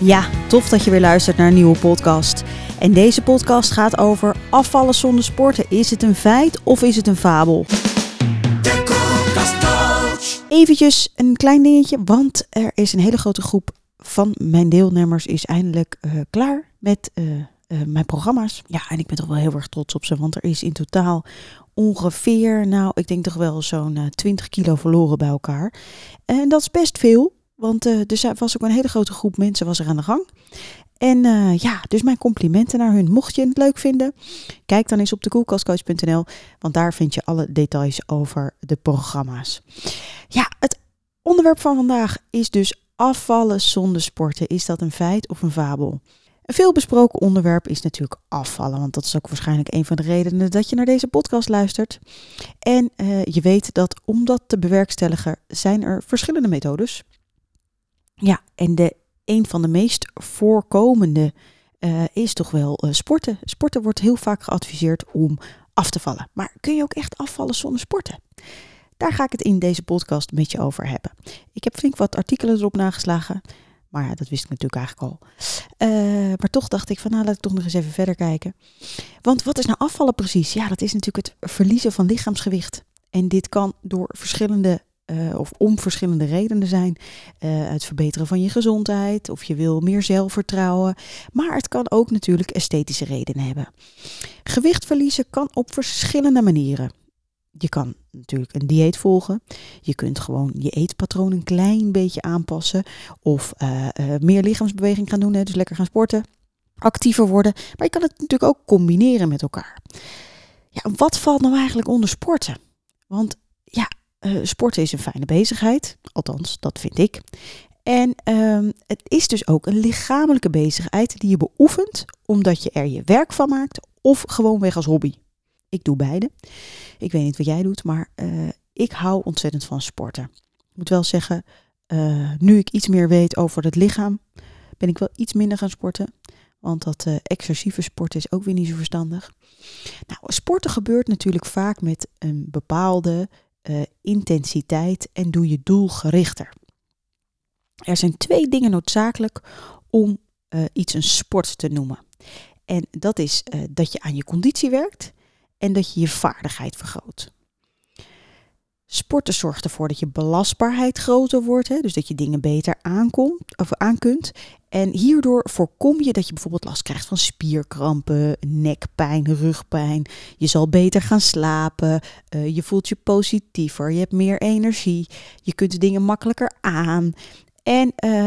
Ja, tof dat je weer luistert naar een nieuwe podcast. En deze podcast gaat over afvallen zonder sporten. Is het een feit of is het een fabel? Eventjes een klein dingetje, want er is een hele grote groep van mijn deelnemers is eindelijk uh, klaar met uh, uh, mijn programma's. Ja, en ik ben toch wel heel erg trots op ze, want er is in totaal ongeveer, nou, ik denk toch wel zo'n 20 kilo verloren bij elkaar. En dat is best veel. Want uh, er was ook een hele grote groep mensen was er aan de gang. En ja, dus mijn complimenten naar hun. Mocht je het leuk vinden, kijk dan eens op de want daar vind je alle details over de programma's. Ja, het onderwerp van vandaag is dus afvallen zonder sporten. Is dat een feit of een fabel? Een veel besproken onderwerp is natuurlijk afvallen, want dat is ook waarschijnlijk een van de redenen dat je naar deze podcast luistert. En uh, je weet dat om dat te bewerkstelligen zijn er verschillende methodes. Ja, en de, een van de meest voorkomende uh, is toch wel uh, sporten. Sporten wordt heel vaak geadviseerd om af te vallen. Maar kun je ook echt afvallen zonder sporten? Daar ga ik het in deze podcast met je over hebben. Ik heb flink wat artikelen erop nageslagen. Maar ja, dat wist ik natuurlijk eigenlijk al. Uh, maar toch dacht ik van nou laat ik toch nog eens even verder kijken. Want wat is nou afvallen precies? Ja, dat is natuurlijk het verliezen van lichaamsgewicht. En dit kan door verschillende uh, of om verschillende redenen zijn. Uh, het verbeteren van je gezondheid of je wil meer zelfvertrouwen. Maar het kan ook natuurlijk esthetische redenen hebben. Gewicht verliezen kan op verschillende manieren. Je kan natuurlijk een dieet volgen. Je kunt gewoon je eetpatroon een klein beetje aanpassen. Of uh, meer lichaamsbeweging gaan doen, hè, dus lekker gaan sporten. Actiever worden. Maar je kan het natuurlijk ook combineren met elkaar. Ja, wat valt nou eigenlijk onder sporten? Want ja, uh, sporten is een fijne bezigheid, althans, dat vind ik. En um, het is dus ook een lichamelijke bezigheid die je beoefent omdat je er je werk van maakt of gewoonweg als hobby. Ik doe beide. Ik weet niet wat jij doet, maar uh, ik hou ontzettend van sporten. Ik moet wel zeggen, uh, nu ik iets meer weet over het lichaam, ben ik wel iets minder gaan sporten. Want dat uh, excessieve sporten is ook weer niet zo verstandig. Nou, sporten gebeurt natuurlijk vaak met een bepaalde intensiteit en doe je doelgerichter. Er zijn twee dingen noodzakelijk om iets een sport te noemen. En dat is dat je aan je conditie werkt en dat je je vaardigheid vergroot. Sporten zorgt ervoor dat je belastbaarheid groter wordt, hè, dus dat je dingen beter aankomt, of aankunt. En hierdoor voorkom je dat je bijvoorbeeld last krijgt van spierkrampen, nekpijn, rugpijn. Je zal beter gaan slapen, uh, je voelt je positiever, je hebt meer energie, je kunt dingen makkelijker aan. En uh,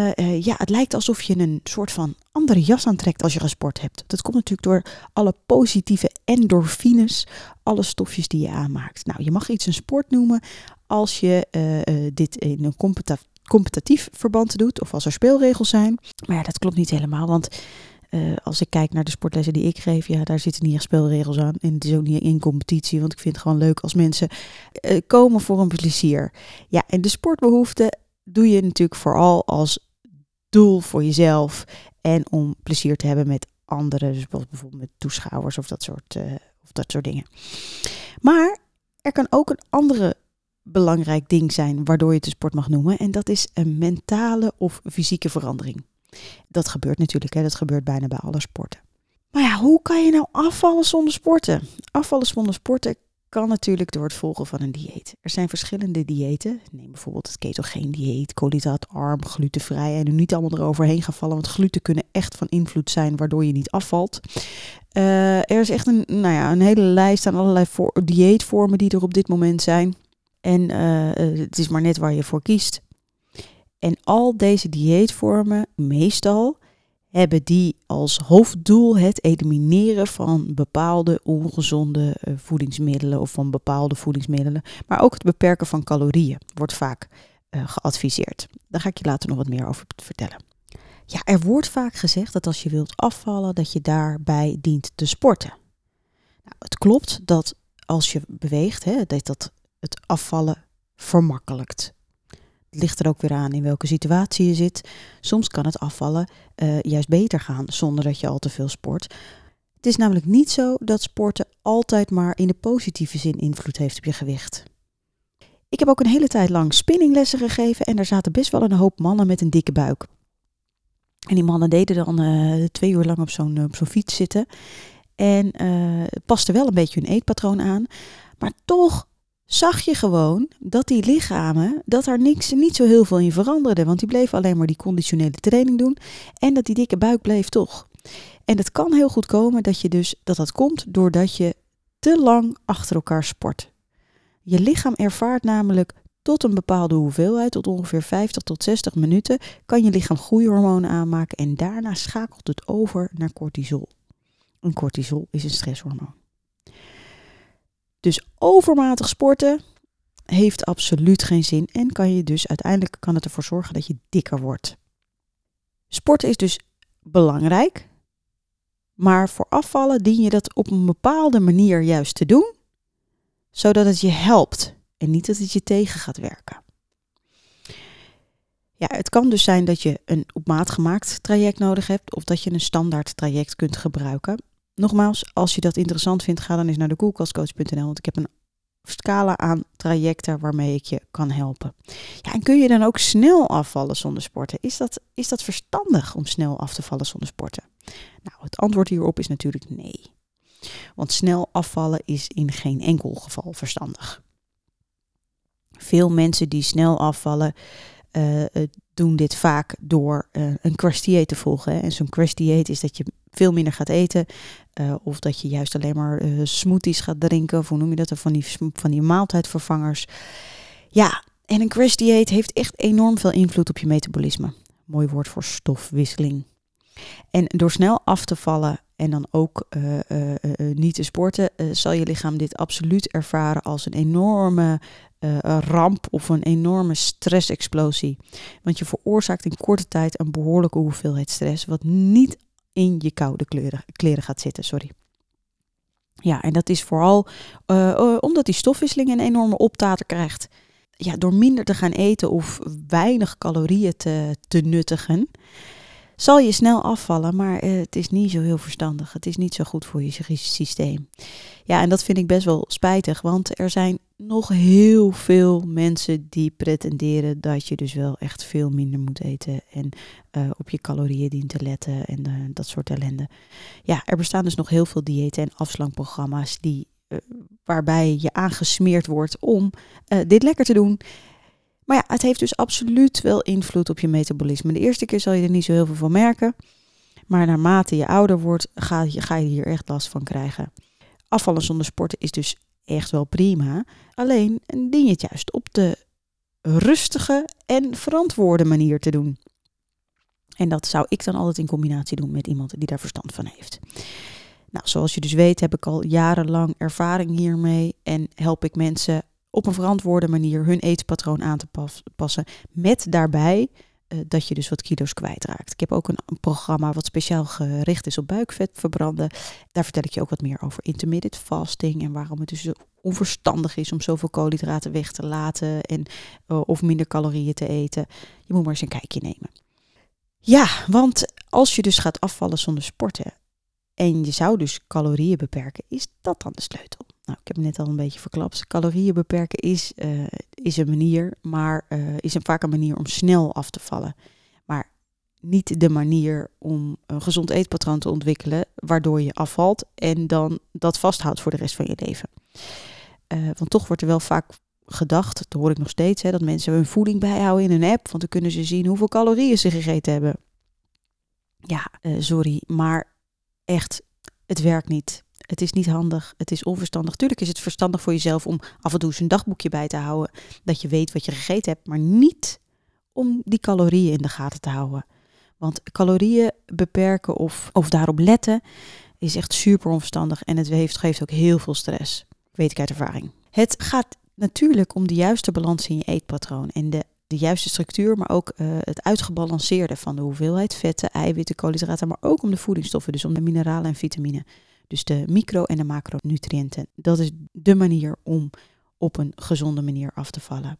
ja, het lijkt alsof je een soort van andere jas aantrekt als je gesport hebt. Dat komt natuurlijk door alle positieve endorfines, alle stofjes die je aanmaakt. Nou, je mag iets een sport noemen als je uh, dit in een competitief competitief verband doet of als er speelregels zijn. Maar ja, dat klopt niet helemaal, want uh, als ik kijk naar de sportlessen die ik geef, ja, daar zitten niet echt speelregels aan. En het is ook niet in competitie, want ik vind het gewoon leuk als mensen komen voor een plezier. Ja, en de sportbehoeften doe je natuurlijk vooral als doel voor jezelf en om plezier te hebben met anderen, dus bijvoorbeeld met toeschouwers of dat soort, uh, of dat soort dingen. Maar er kan ook een andere belangrijk ding zijn waardoor je het de sport mag noemen. En dat is een mentale of fysieke verandering. Dat gebeurt natuurlijk, hè? dat gebeurt bijna bij alle sporten. Maar ja, hoe kan je nou afvallen zonder sporten? Afvallen zonder sporten kan natuurlijk door het volgen van een dieet. Er zijn verschillende diëten. Neem bijvoorbeeld het ketogeen dieet, koolhydraatarm, glutenvrij. En nu niet allemaal eroverheen gaan vallen, want gluten kunnen echt van invloed zijn waardoor je niet afvalt. Uh, er is echt een, nou ja, een hele lijst aan allerlei voor, dieetvormen die er op dit moment zijn. En uh, het is maar net waar je voor kiest. En al deze dieetvormen, meestal, hebben die als hoofddoel het elimineren van bepaalde ongezonde uh, voedingsmiddelen of van bepaalde voedingsmiddelen. Maar ook het beperken van calorieën wordt vaak uh, geadviseerd. Daar ga ik je later nog wat meer over vertellen. Ja, er wordt vaak gezegd dat als je wilt afvallen, dat je daarbij dient te sporten. Nou, het klopt dat als je beweegt, hè, dat dat het afvallen vermakkelijkt. Het ligt er ook weer aan in welke situatie je zit. Soms kan het afvallen uh, juist beter gaan zonder dat je al te veel sport. Het is namelijk niet zo dat sporten altijd maar in de positieve zin invloed heeft op je gewicht. Ik heb ook een hele tijd lang spinninglessen gegeven en er zaten best wel een hoop mannen met een dikke buik. En die mannen deden dan uh, twee uur lang op zo'n fiets zitten. En uh, paste wel een beetje hun eetpatroon aan. Maar toch zag je gewoon dat die lichamen, dat daar niks, niet zo heel veel in veranderde. Want die bleven alleen maar die conditionele training doen. En dat die dikke buik bleef toch. En het kan heel goed komen dat je dus dat dat komt doordat je te lang achter elkaar sport. Je lichaam ervaart namelijk tot een bepaalde hoeveelheid, tot ongeveer 50 tot 60 minuten, kan je lichaam groeihormonen aanmaken en daarna schakelt het over naar cortisol. En cortisol is een stresshormoon. Dus overmatig sporten heeft absoluut geen zin en kan je dus uiteindelijk kan het ervoor zorgen dat je dikker wordt. Sporten is dus belangrijk, maar voor afvallen dien je dat op een bepaalde manier juist te doen, zodat het je helpt en niet dat het je tegen gaat werken. Ja, het kan dus zijn dat je een op maat gemaakt traject nodig hebt of dat je een standaard traject kunt gebruiken. Nogmaals, als je dat interessant vindt, ga dan eens naar de koelkastcoach.nl, want ik heb een scala aan trajecten waarmee ik je kan helpen. Ja, en kun je dan ook snel afvallen zonder sporten? Is dat, is dat verstandig om snel af te vallen zonder sporten? Nou, het antwoord hierop is natuurlijk nee. Want snel afvallen is in geen enkel geval verstandig. Veel mensen die snel afvallen, uh, doen dit vaak door uh, een crash dieet te volgen. En zo'n crash dieet is dat je veel minder gaat eten. Uh, of dat je juist alleen maar smoothies gaat drinken. Of hoe noem je dat? Van die, van die maaltijdvervangers. Ja, en een crash dieet heeft echt enorm veel invloed op je metabolisme. Mooi woord voor stofwisseling. En door snel af te vallen en dan ook uh, niet te sporten, zal je lichaam dit absoluut ervaren als een enorme ramp of een enorme stressexplosie. Want je veroorzaakt in korte tijd een behoorlijke hoeveelheid stress, wat niet in je koude kleren, kleren gaat zitten. Sorry. Ja, en dat is vooral omdat die stofwisseling een enorme optater krijgt. Ja, door minder te gaan eten of weinig calorieën te, te nuttigen zal je snel afvallen, maar uh, het is niet zo heel verstandig. Het is niet zo goed voor je systeem. Ja, en dat vind ik best wel spijtig, want er zijn nog heel veel mensen die pretenderen dat je dus wel echt veel minder moet eten en uh, op je calorieën dient te letten en uh, dat soort ellende. Ja, er bestaan dus nog heel veel diëten en afslankprogramma's die, waarbij je aangesmeerd wordt om dit lekker te doen. Maar ja, het heeft dus absoluut wel invloed op je metabolisme. De eerste keer zal je er niet zo heel veel van merken. Maar naarmate je ouder wordt, ga je, ga je hier echt last van krijgen. Afvallen zonder sporten is dus echt wel prima. Alleen dien je het juist op de rustige en verantwoorde manier te doen. En dat zou ik dan altijd in combinatie doen met iemand die daar verstand van heeft. Nou, zoals je dus weet heb ik al jarenlang ervaring hiermee en help ik mensen op een verantwoorde manier hun eetpatroon aan te passen. Met daarbij uh, dat je dus wat kilo's kwijtraakt. Ik heb ook een, programma wat speciaal gericht is op buikvet verbranden. Daar vertel ik je ook wat meer over intermittent fasting en waarom het dus onverstandig is om zoveel koolhydraten weg te laten en uh, of minder calorieën te eten. Je moet maar eens een kijkje nemen. Ja, want als je dus gaat afvallen zonder sporten en je zou dus calorieën beperken, is dat dan de sleutel? Nou, ik heb het net al een beetje verklapt. Calorieën beperken is, uh, is een manier, maar uh, is een, vaak een manier om snel af te vallen. Maar niet de manier om een gezond eetpatroon te ontwikkelen, waardoor je afvalt en dan dat vasthoudt voor de rest van je leven. Uh, want toch wordt er wel vaak gedacht, dat hoor ik nog steeds, hè, dat mensen hun voeding bijhouden in een app, want dan kunnen ze zien hoeveel calorieën ze gegeten hebben. Ja, sorry, maar echt, het werkt niet. Het is niet handig, het is onverstandig. Tuurlijk is het verstandig voor jezelf om af en toe eens een dagboekje bij te houden. Dat je weet wat je gegeten hebt, maar niet om die calorieën in de gaten te houden. Want calorieën beperken of, of daarop letten is echt super onverstandig en het heeft, geeft ook heel veel stress. Weet ik uit ervaring. Het gaat natuurlijk om de juiste balans in je eetpatroon en de, de juiste structuur, maar ook uh, het uitgebalanceerde van de hoeveelheid vetten, eiwitten, koolhydraten, maar ook om de voedingsstoffen, dus om de mineralen en vitamine. Dus de micro- en de macronutriënten. Dat is de manier om op een gezonde manier af te vallen.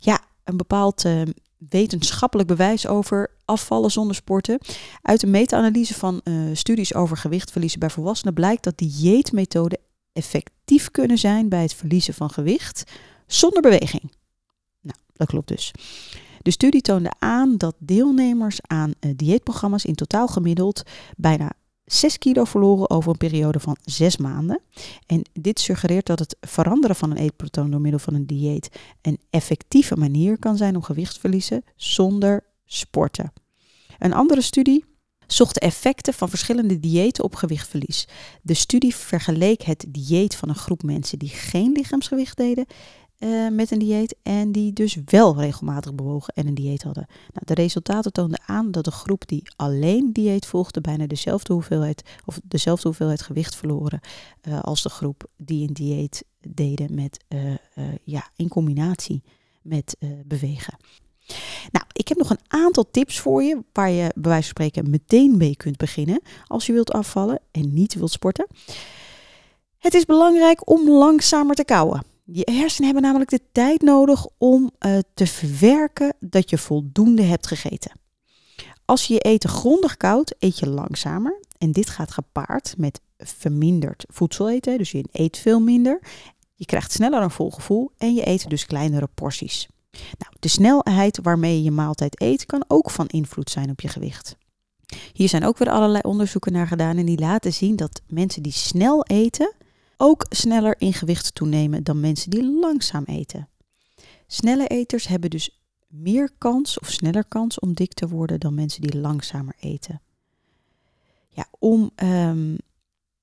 Ja, een bepaald uh, wetenschappelijk bewijs over afvallen zonder sporten. Uit een meta-analyse van uh, studies over gewichtverliezen bij volwassenen blijkt dat dieetmethoden effectief kunnen zijn bij het verliezen van gewicht zonder beweging. dat klopt dus. De studie toonde aan dat deelnemers aan uh, dieetprogramma's in totaal gemiddeld bijna 6 kilo verloren over een periode van 6 maanden. En dit suggereert dat het veranderen van een eetpatroon door middel van een dieet een effectieve manier kan zijn om gewicht te verliezen zonder sporten. Een andere studie zocht de effecten van verschillende diëten op gewichtverlies. De studie vergeleek het dieet van een groep mensen die geen lichaamsgewicht deden uh, met een dieet en die dus wel regelmatig bewogen en een dieet hadden. Nou, de resultaten toonden aan dat de groep die alleen dieet volgde bijna dezelfde hoeveelheid of dezelfde hoeveelheid gewicht verloren uh, als de groep die een dieet deden met uh, ja, in combinatie met bewegen. Nou, ik heb nog een aantal tips voor je waar je bij wijze van spreken meteen mee kunt beginnen als je wilt afvallen en niet wilt sporten. Het is belangrijk om langzamer te kauwen. Je hersenen hebben namelijk de tijd nodig om uh, te verwerken dat je voldoende hebt gegeten. Als je je eten grondig koudt, eet je langzamer. En dit gaat gepaard met verminderd voedsel eten. Dus je eet veel minder. Je krijgt sneller een vol gevoel en je eet dus kleinere porties. Nou, de snelheid waarmee je je maaltijd eet kan ook van invloed zijn op je gewicht. Hier zijn ook weer allerlei onderzoeken naar gedaan en die laten zien dat mensen die snel eten ook sneller in gewicht toenemen dan mensen die langzaam eten. Snelle eters hebben dus meer kans of sneller kans om dik te worden dan mensen die langzamer eten. Ja, om um,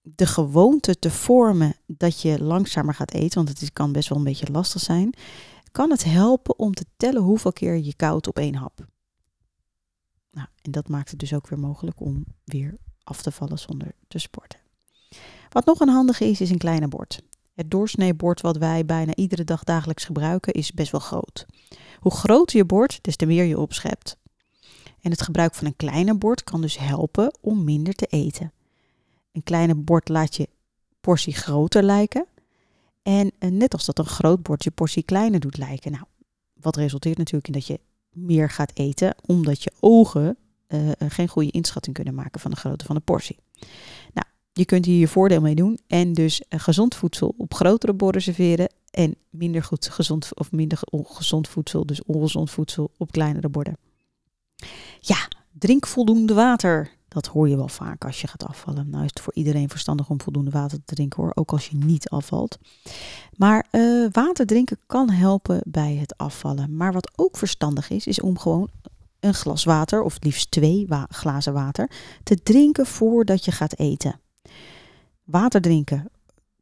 de gewoonte te vormen dat je langzamer gaat eten, want het kan best wel een beetje lastig zijn, kan het helpen om te tellen hoeveel keer je koudt op één hap. Nou, en dat maakt het dus ook weer mogelijk om weer af te vallen zonder te sporten. Wat nog een handige is, is een kleine bord. Het doorsneebord wat wij bijna iedere dag dagelijks gebruiken is best wel groot. Hoe groter je bord, des te meer je opschept. En het gebruik van een kleine bord kan dus helpen om minder te eten. Een kleine bord laat je portie groter lijken. En eh, net als dat een groot bord je portie kleiner doet lijken. Nou, wat resulteert natuurlijk in dat je meer gaat eten, omdat je ogen uh, geen goede inschatting kunnen maken van de grootte van de portie. Nou, je kunt hier je voordeel mee doen en dus gezond voedsel op grotere borden serveren en minder goed gezond of minder ongezond voedsel, dus ongezond voedsel op kleinere borden. Ja, drink voldoende water. Dat hoor je wel vaak als je gaat afvallen. Nou is het voor iedereen verstandig om voldoende water te drinken hoor, ook als je niet afvalt. Maar uh, water drinken kan helpen bij het afvallen. Maar wat ook verstandig is, is om gewoon een glas water, of liefst twee glazen water, te drinken voordat je gaat eten. Water drinken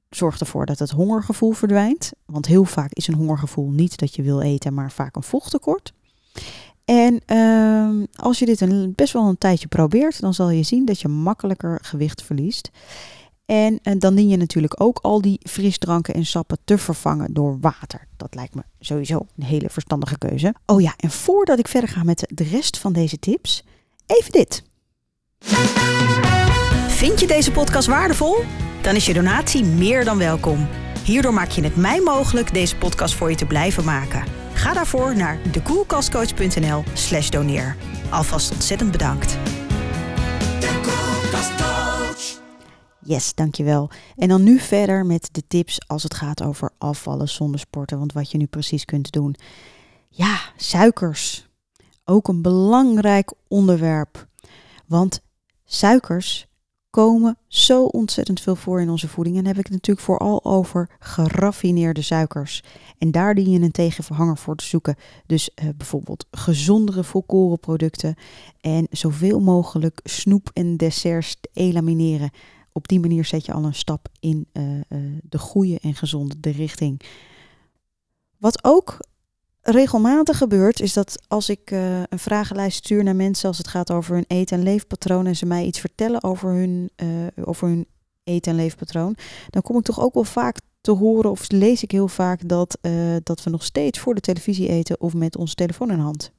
zorgt ervoor dat het hongergevoel verdwijnt. Want heel vaak is een hongergevoel niet dat je wil eten, maar vaak een vochttekort. En uh, als je dit een, best wel een tijdje probeert, dan zal je zien dat je makkelijker gewicht verliest. En, en, dan dien je natuurlijk ook al die frisdranken en sappen te vervangen door water. Dat lijkt me sowieso een hele verstandige keuze. Oh ja, en voordat ik verder ga met de rest van deze tips, even dit. Vind je deze podcast waardevol? Dan is je donatie meer dan welkom. Hierdoor maak je het mij mogelijk deze podcast voor je te blijven maken. Ga daarvoor naar dekoelkastcoach.nl slash doneer. Alvast ontzettend bedankt. Yes, dankjewel. En dan nu verder met de tips als het gaat over afvallen zonder sporten. Want wat je nu precies kunt doen. Ja, suikers. Ook een belangrijk onderwerp. Want suikers komen zo ontzettend veel voor in onze voeding. En heb ik het natuurlijk vooral over geraffineerde suikers. En daar dien je een tegenverhanger voor te zoeken. Dus uh, bijvoorbeeld gezondere volkorenproducten en zoveel mogelijk snoep en desserts te elimineren. Op die manier zet je al een stap in uh, uh, de goede en gezonde de richting. Wat ook regelmatig gebeurt, is dat als ik uh, een vragenlijst stuur naar mensen als het gaat over hun eten- en leefpatroon en ze mij iets vertellen over hun, uh, over hun eten- en leefpatroon, dan kom ik toch ook wel vaak te horen of lees ik heel vaak dat, uh, dat we nog steeds voor de televisie eten of met onze telefoon in hand.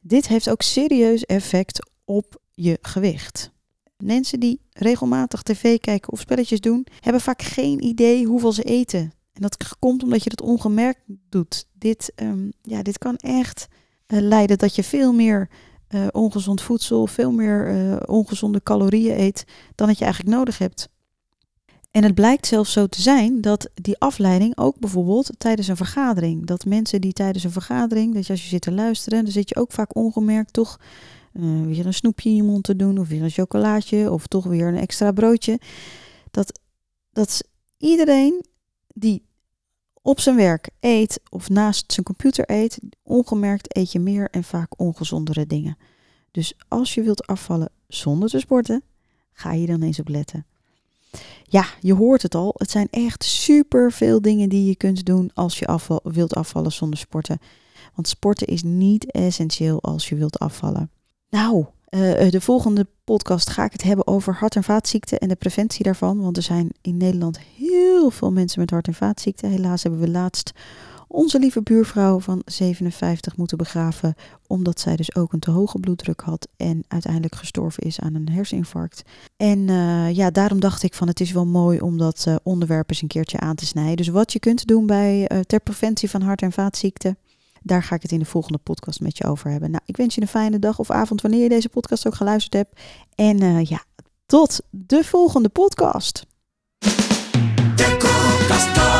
Dit heeft ook serieus effect op je gewicht. Mensen die regelmatig tv kijken of spelletjes doen, hebben vaak geen idee hoeveel ze eten. En dat komt omdat je dat ongemerkt doet. Dit, um, ja, dit kan echt uh, leiden dat je veel meer uh, ongezond voedsel, veel meer uh, ongezonde calorieën eet dan dat je eigenlijk nodig hebt. En het blijkt zelfs zo te zijn dat die afleiding ook bijvoorbeeld tijdens een vergadering, dat mensen die tijdens een vergadering, dat je als je zit te luisteren, dan zit je ook vaak ongemerkt toch weer een snoepje in je mond te doen, of weer een chocolaatje, of toch weer een extra broodje. Dat, dat iedereen die op zijn werk eet of naast zijn computer eet, ongemerkt eet je meer en vaak ongezondere dingen. Dus als je wilt afvallen zonder te sporten, ga je dan eens op letten. Ja, je hoort het al. Het zijn echt super veel dingen die je kunt doen als je wilt afvallen zonder sporten. Want sporten is niet essentieel als je wilt afvallen. Nou, uh, de volgende podcast ga ik het hebben over hart- en vaatziekten en de preventie daarvan. Want er zijn in Nederland heel veel mensen met hart- en vaatziekten. Helaas hebben we laatst onze lieve buurvrouw van 57 moeten begraven. Omdat zij dus ook een te hoge bloeddruk had. En uiteindelijk gestorven is aan een herseninfarct. En uh, ja, daarom dacht ik van het is wel mooi om dat uh, onderwerp eens een keertje aan te snijden. Dus wat je kunt doen bij, ter preventie van hart- en vaatziekten daar ga ik het in de volgende podcast met je over hebben. Nou, ik wens je een fijne dag of avond wanneer je deze podcast ook geluisterd hebt. En eh, ja, tot de volgende podcast. De